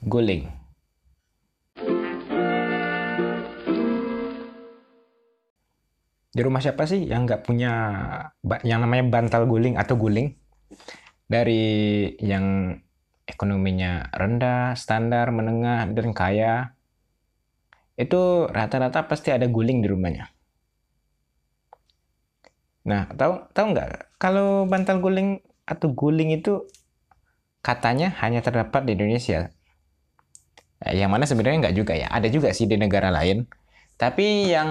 guling. Di rumah siapa sih yang nggak punya yang namanya bantal guling atau guling? Dari yang ekonominya rendah, standar, menengah, dan kaya, itu rata-rata pasti ada guling di rumahnya. Nah, tahu tahu nggak kalau bantal guling atau guling itu katanya hanya terdapat di Indonesia. Nah, yang mana sebenarnya nggak juga ya. Ada juga sih di negara lain. Tapi yang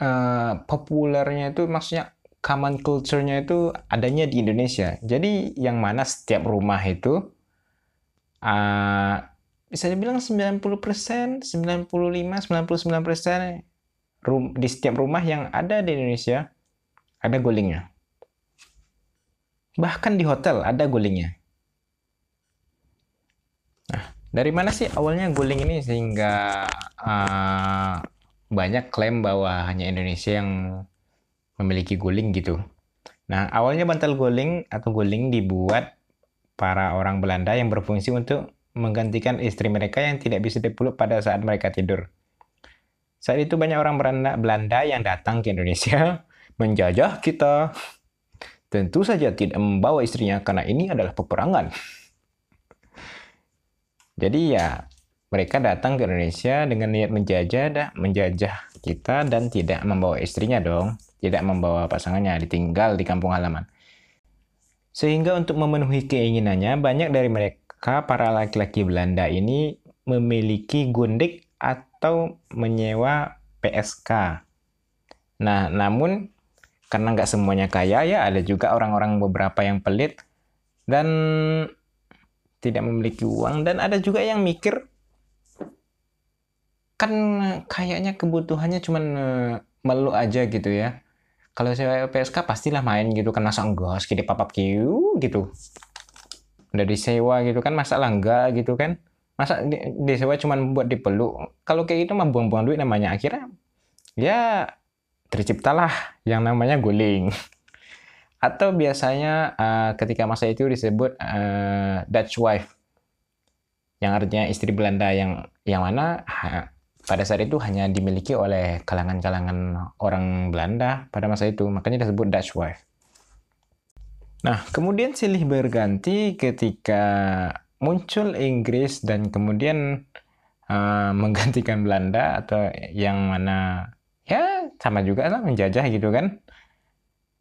uh, populernya itu maksudnya common culture-nya itu adanya di Indonesia. Jadi yang mana setiap rumah itu uh, bisa dibilang 90%, 95, 99% rum, di setiap rumah yang ada di Indonesia ada gulingnya. Bahkan di hotel ada gulingnya. Dari mana sih awalnya guling ini sehingga uh, banyak klaim bahwa hanya Indonesia yang memiliki guling gitu. Nah, awalnya bantal guling atau guling dibuat para orang Belanda yang berfungsi untuk menggantikan istri mereka yang tidak bisa dipeluk pada saat mereka tidur. Saat itu banyak orang Belanda yang datang ke Indonesia menjajah kita tentu saja tidak membawa istrinya karena ini adalah peperangan. Jadi ya mereka datang ke Indonesia dengan niat menjajah, dah, menjajah kita dan tidak membawa istrinya dong, tidak membawa pasangannya, ditinggal di kampung halaman. Sehingga untuk memenuhi keinginannya, banyak dari mereka para laki-laki Belanda ini memiliki gundik atau menyewa PSK. Nah, namun karena nggak semuanya kaya ya ada juga orang-orang beberapa yang pelit dan tidak memiliki uang. Dan ada juga yang mikir kan kayaknya kebutuhannya cuma eh, melu aja gitu ya. Kalau saya PSK pastilah main gitu kan masa enggak papap kiu gitu. Udah disewa gitu kan masa enggak gitu kan? Masa disewa cuma buat dipeluk? Kalau kayak gitu mah buang-buang duit namanya. Akhirnya ya terciptalah yang namanya guling. Atau biasanya uh, ketika masa itu disebut uh, Dutch wife, yang artinya istri Belanda yang yang mana ha, pada saat itu hanya dimiliki oleh kalangan-kalangan orang Belanda pada masa itu, makanya disebut Dutch wife. Nah, kemudian silih berganti ketika muncul Inggris dan kemudian uh, menggantikan Belanda atau yang mana ya sama juga lah menjajah gitu kan.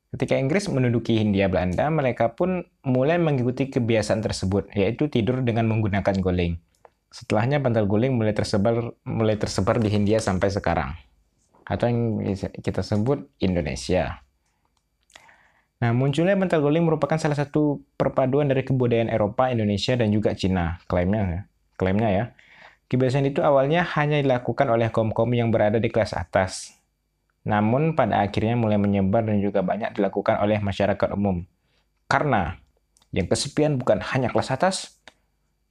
Ketika Inggris menduduki Hindia Belanda, mereka pun mulai mengikuti kebiasaan tersebut, yaitu tidur dengan menggunakan guling. Setelahnya bantal guling mulai tersebar mulai tersebar di Hindia sampai sekarang. Atau yang kita sebut Indonesia. Nah, munculnya bantal guling merupakan salah satu perpaduan dari kebudayaan Eropa, Indonesia, dan juga Cina, klaimnya ya. Klaimnya ya. Kebiasaan itu awalnya hanya dilakukan oleh kaum-kaum yang berada di kelas atas, namun pada akhirnya mulai menyebar dan juga banyak dilakukan oleh masyarakat umum. Karena yang kesepian bukan hanya kelas atas,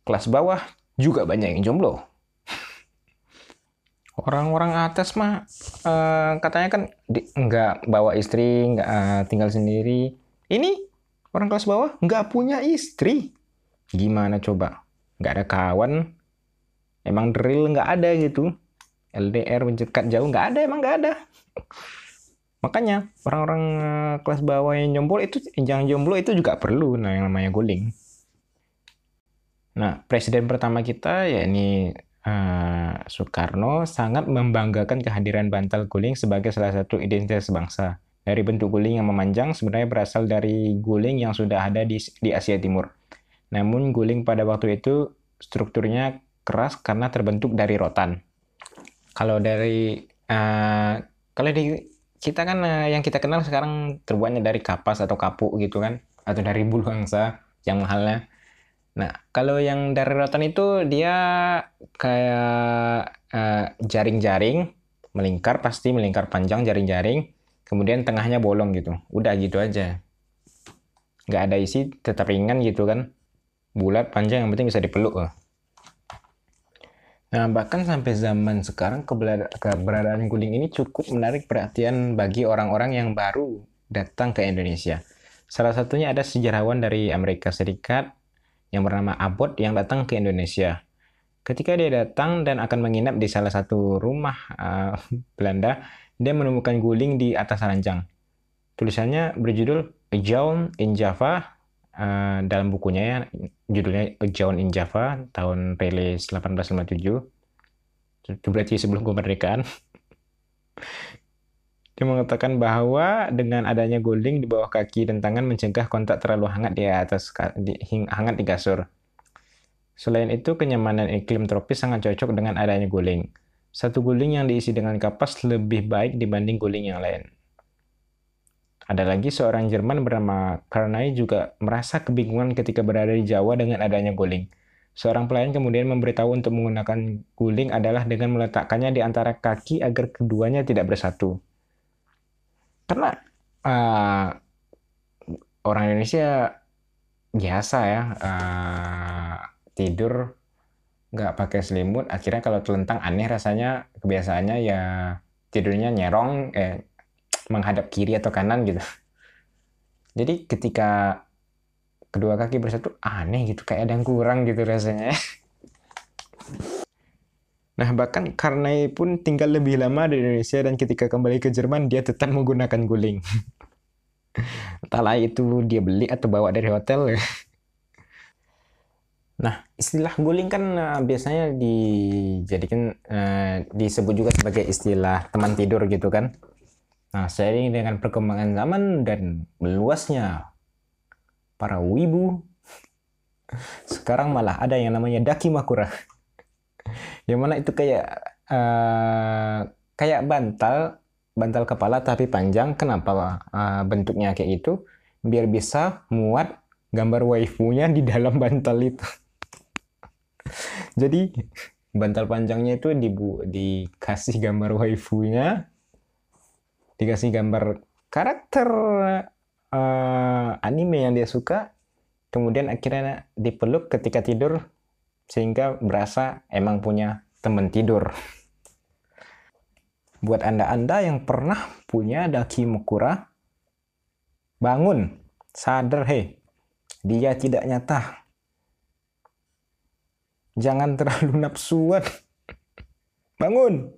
kelas bawah juga banyak yang jomblo. Orang-orang atas mah uh, katanya kan di, nggak bawa istri, nggak uh, tinggal sendiri. Ini orang kelas bawah nggak punya istri. Gimana coba? Nggak ada kawan, emang drill nggak ada gitu. LDR mendekat jauh nggak ada, emang nggak ada. Makanya orang-orang eh, kelas bawah yang jomblo itu yang jomblo itu juga perlu nah yang namanya guling. Nah, presiden pertama kita yakni uh, Soekarno sangat membanggakan kehadiran bantal guling sebagai salah satu identitas bangsa. Dari bentuk guling yang memanjang sebenarnya berasal dari guling yang sudah ada di, di Asia Timur. Namun guling pada waktu itu strukturnya keras karena terbentuk dari rotan. Kalau dari uh, kalau di kita kan uh, yang kita kenal sekarang terbuatnya dari kapas atau kapuk gitu kan atau dari bulu angsa yang mahalnya. Nah, kalau yang dari rotan itu dia kayak eh, jaring-jaring uh, melingkar pasti melingkar panjang jaring-jaring, kemudian tengahnya bolong gitu. Udah gitu aja. Nggak ada isi, tetap ringan gitu kan. Bulat, panjang, yang penting bisa dipeluk. Uh. Nah, bahkan sampai zaman sekarang keberadaan guling ini cukup menarik perhatian bagi orang-orang yang baru datang ke Indonesia. Salah satunya ada sejarawan dari Amerika Serikat yang bernama Abot yang datang ke Indonesia. Ketika dia datang dan akan menginap di salah satu rumah uh, Belanda, dia menemukan guling di atas ranjang. Tulisannya berjudul A Jaun in Java. Uh, dalam bukunya ya, judulnya Jaun in Java tahun rilis 1857. Itu berarti sebelum kemerdekaan. Dia mengatakan bahwa dengan adanya guling di bawah kaki dan tangan mencegah kontak terlalu hangat di atas di, hangat di kasur. Selain itu, kenyamanan iklim tropis sangat cocok dengan adanya guling. Satu guling yang diisi dengan kapas lebih baik dibanding guling yang lain. Ada lagi seorang Jerman bernama Karnay juga merasa kebingungan ketika berada di Jawa dengan adanya guling. Seorang pelayan kemudian memberitahu untuk menggunakan guling adalah dengan meletakkannya di antara kaki agar keduanya tidak bersatu karena uh, orang Indonesia biasa ya uh, tidur nggak pakai selimut akhirnya kalau telentang aneh rasanya kebiasaannya ya tidurnya nyerong eh menghadap kiri atau kanan gitu jadi ketika kedua kaki bersatu aneh gitu kayak ada yang kurang gitu rasanya Nah, bahkan Karnai pun tinggal lebih lama di Indonesia dan ketika kembali ke Jerman dia tetap menggunakan guling. Entahlah itu dia beli atau bawa dari hotel. nah, istilah guling kan uh, biasanya dijadikan uh, disebut juga sebagai istilah teman tidur gitu kan. Nah, seiring dengan perkembangan zaman dan meluasnya para wibu, sekarang malah ada yang namanya daki makura. Yang mana itu kayak uh, kayak bantal bantal kepala tapi panjang. Kenapa uh, bentuknya kayak itu biar bisa muat gambar waifunya di dalam bantal itu. Jadi bantal panjangnya itu dibu dikasih gambar waifunya dikasih gambar karakter uh, anime yang dia suka kemudian akhirnya dipeluk ketika tidur sehingga berasa emang punya teman tidur. Buat Anda-Anda yang pernah punya daki mekura, bangun, sadar hei, dia tidak nyata. Jangan terlalu nafsuan. Bangun.